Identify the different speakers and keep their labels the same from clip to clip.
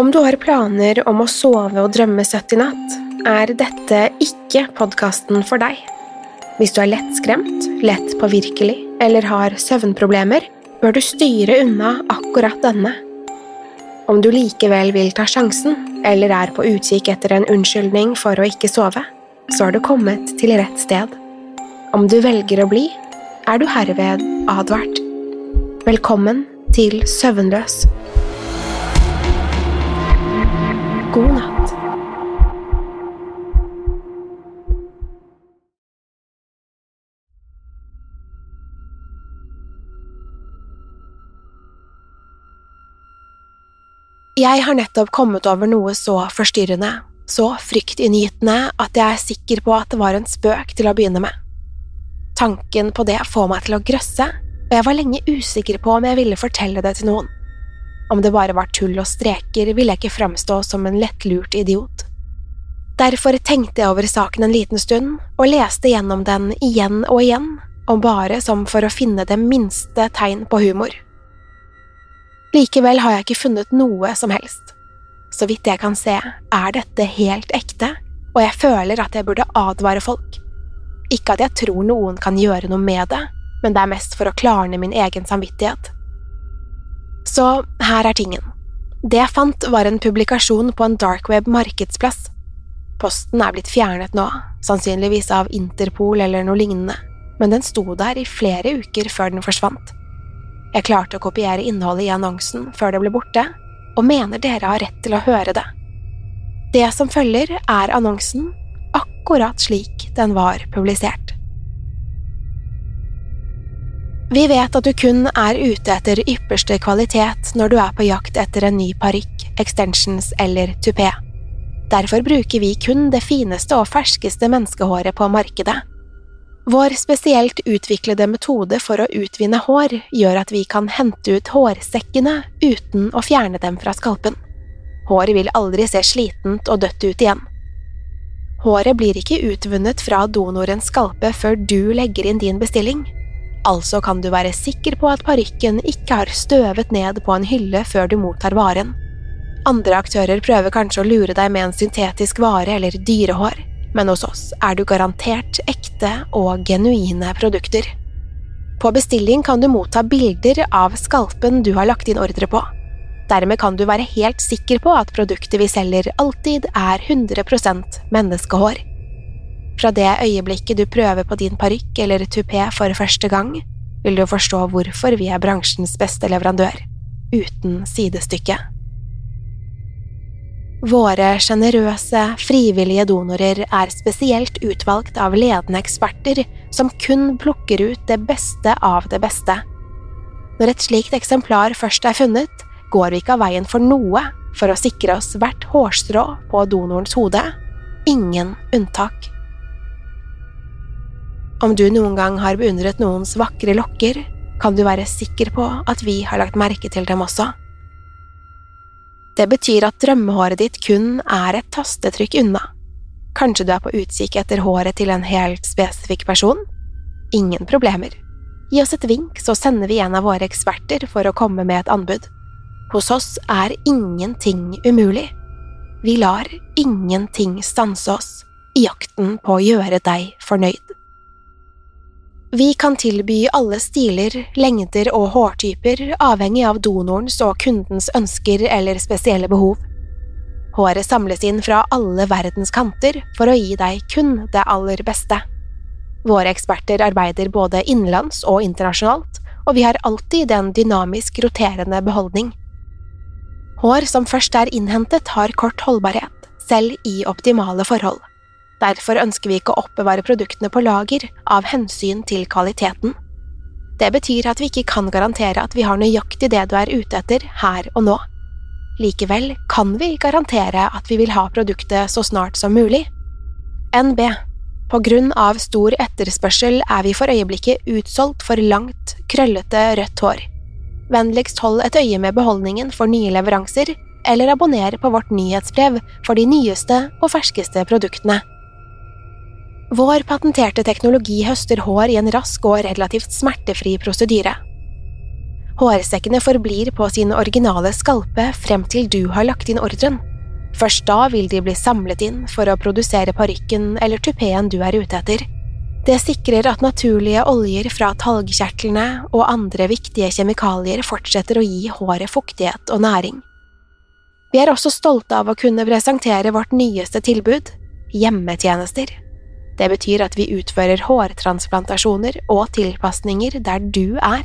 Speaker 1: Om du har planer om å sove og drømme søtt i natt, er dette ikke podkasten for deg. Hvis du er lettskremt, lett påvirkelig eller har søvnproblemer, bør du styre unna akkurat denne. Om du likevel vil ta sjansen, eller er på utkikk etter en unnskyldning for å ikke sove, så har du kommet til rett sted. Om du velger å bli, er du herved advart. Velkommen til Søvnløs. God natt. Jeg har nettopp kommet over noe så forstyrrende, så fryktinngytende at jeg er sikker på at det var en spøk til å begynne med. Tanken på det får meg til å grøsse, og jeg var lenge usikker på om jeg ville fortelle det til noen. Om det bare var tull og streker, ville jeg ikke framstå som en lettlurt idiot. Derfor tenkte jeg over saken en liten stund, og leste gjennom den igjen og igjen, og bare som for å finne det minste tegn på humor. Likevel har jeg ikke funnet noe som helst. Så vidt jeg kan se, er dette helt ekte, og jeg føler at jeg burde advare folk. Ikke at jeg tror noen kan gjøre noe med det, men det er mest for å klarne min egen samvittighet. Så her er tingen. Det jeg fant, var en publikasjon på en darkweb markedsplass. Posten er blitt fjernet nå, sannsynligvis av Interpol eller noe lignende, men den sto der i flere uker før den forsvant. Jeg klarte å kopiere innholdet i annonsen før det ble borte, og mener dere har rett til å høre det. Det som følger, er annonsen akkurat slik den var publisert. Vi vet at du kun er ute etter ypperste kvalitet når du er på jakt etter en ny parykk, extensions eller tupé. Derfor bruker vi kun det fineste og ferskeste menneskehåret på markedet. Vår spesielt utviklede metode for å utvinne hår gjør at vi kan hente ut hårsekkene uten å fjerne dem fra skalpen. Håret vil aldri se slitent og dødt ut igjen. Håret blir ikke utvunnet fra donorens skalpe før du legger inn din bestilling. Altså kan du være sikker på at parykken ikke har støvet ned på en hylle før du mottar varen. Andre aktører prøver kanskje å lure deg med en syntetisk vare eller dyrehår men hos oss er du garantert ekte og genuine produkter. På bestilling kan du motta bilder av skalpen du har lagt inn ordre på. Dermed kan du være helt sikker på at produktet vi selger alltid er 100% menneskehår. Fra det øyeblikket du prøver på din parykk eller tupé for første gang, vil du forstå hvorfor vi er bransjens beste leverandør, uten sidestykke. Våre sjenerøse, frivillige donorer er spesielt utvalgt av ledende eksperter som kun plukker ut det beste av det beste. Når et slikt eksemplar først er funnet, går vi ikke av veien for noe for å sikre oss hvert hårstrå på donorens hode. Ingen unntak. Om du noen gang har beundret noens vakre lokker, kan du være sikker på at vi har lagt merke til dem også. Det betyr at drømmehåret ditt kun er et tastetrykk unna. Kanskje du er på utkikk etter håret til en helt spesifikk person? Ingen problemer. Gi oss et vink, så sender vi en av våre eksperter for å komme med et anbud. Hos oss er ingenting umulig. Vi lar ingenting stanse oss i jakten på å gjøre deg fornøyd. Vi kan tilby alle stiler, lengder og hårtyper avhengig av donorens og kundens ønsker eller spesielle behov. Håret samles inn fra alle verdens kanter for å gi deg kun det aller beste. Våre eksperter arbeider både innenlands og internasjonalt, og vi har alltid en dynamisk roterende beholdning. Hår som først er innhentet, har kort holdbarhet, selv i optimale forhold. Derfor ønsker vi ikke å oppbevare produktene på lager av hensyn til kvaliteten. Det betyr at vi ikke kan garantere at vi har nøyaktig det du er ute etter her og nå. Likevel kan vi garantere at vi vil ha produktet så snart som mulig. NB På grunn av stor etterspørsel er vi for øyeblikket utsolgt for langt, krøllete rødt hår. Vennligst hold et øye med beholdningen for nye leveranser, eller abonner på vårt nyhetsbrev for de nyeste og ferskeste produktene. Vår patenterte teknologi høster hår i en rask og relativt smertefri prosedyre. Hårsekkene forblir på sin originale skalpe frem til du har lagt inn ordren. Først da vil de bli samlet inn for å produsere parykken eller tupeen du er ute etter. Det sikrer at naturlige oljer fra talgkjertlene og andre viktige kjemikalier fortsetter å gi håret fuktighet og næring. Vi er også stolte av å kunne presentere vårt nyeste tilbud, hjemmetjenester. Det betyr at vi utfører hårtransplantasjoner og tilpasninger der du er.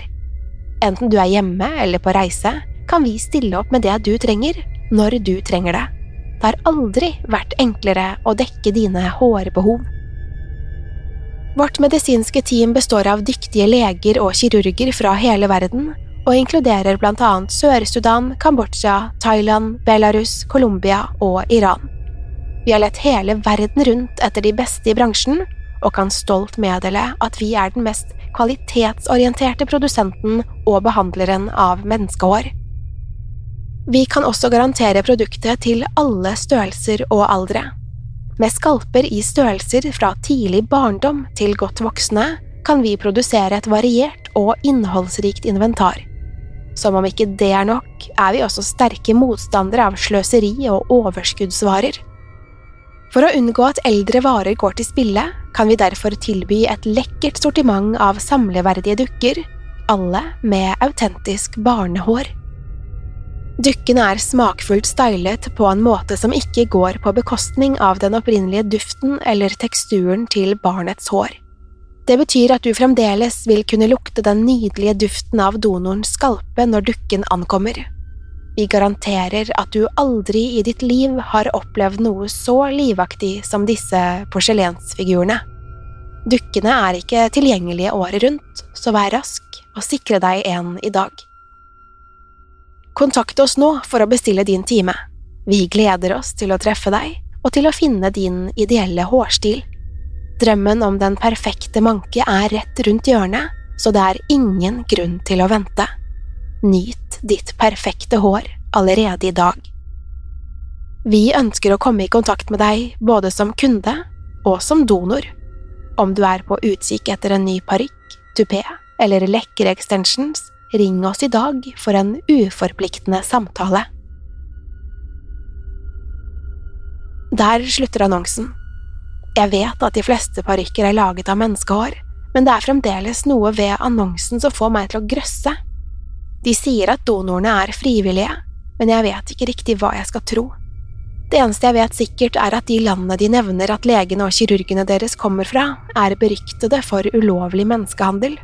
Speaker 1: Enten du er hjemme eller på reise, kan vi stille opp med det du trenger, når du trenger det. Det har aldri vært enklere å dekke dine hårbehov. Vårt medisinske team består av dyktige leger og kirurger fra hele verden, og inkluderer blant annet Sør-Sudan, Kambodsja, Thailand, Belarus, Colombia og Iran. Vi har lett hele verden rundt etter de beste i bransjen, og kan stolt meddele at vi er den mest kvalitetsorienterte produsenten og behandleren av menneskehår. Vi kan også garantere produktet til alle størrelser og aldre. Med skalper i størrelser fra tidlig barndom til godt voksne kan vi produsere et variert og innholdsrikt inventar. Som om ikke det er nok, er vi også sterke motstandere av sløseri og overskuddsvarer. For å unngå at eldre varer går til spille, kan vi derfor tilby et lekkert sortiment av samleverdige dukker, alle med autentisk barnehår. Dukkene er smakfullt stylet på en måte som ikke går på bekostning av den opprinnelige duften eller teksturen til barnets hår. Det betyr at du fremdeles vil kunne lukte den nydelige duften av donorens skalpe når dukken ankommer. Vi garanterer at du aldri i ditt liv har opplevd noe så livaktig som disse porselensfigurene. Dukkene er ikke tilgjengelige året rundt, så vær rask og sikre deg en i dag. Kontakt oss nå for å bestille din time. Vi gleder oss til å treffe deg og til å finne din ideelle hårstil. Drømmen om den perfekte manke er rett rundt hjørnet, så det er ingen grunn til å vente. Nyt ditt perfekte hår allerede i dag. Vi ønsker å komme i kontakt med deg både som kunde og som donor. Om du er på utkikk etter en ny parykk, tupé eller lekre extensions, ring oss i dag for en uforpliktende samtale. Der slutter annonsen. Jeg vet at de fleste parykker er laget av menneskehår, men det er fremdeles noe ved annonsen som får meg til å grøsse. De sier at donorene er frivillige, men jeg vet ikke riktig hva jeg skal tro. Det eneste jeg vet sikkert, er at de landene de nevner at legene og kirurgene deres kommer fra, er beryktede for ulovlig menneskehandel.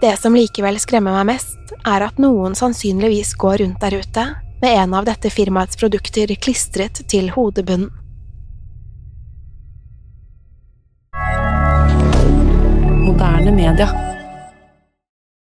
Speaker 1: Det som likevel skremmer meg mest, er at noen sannsynligvis går rundt der ute med en av dette firmaets produkter klistret til hodebunnen.
Speaker 2: Moderne media.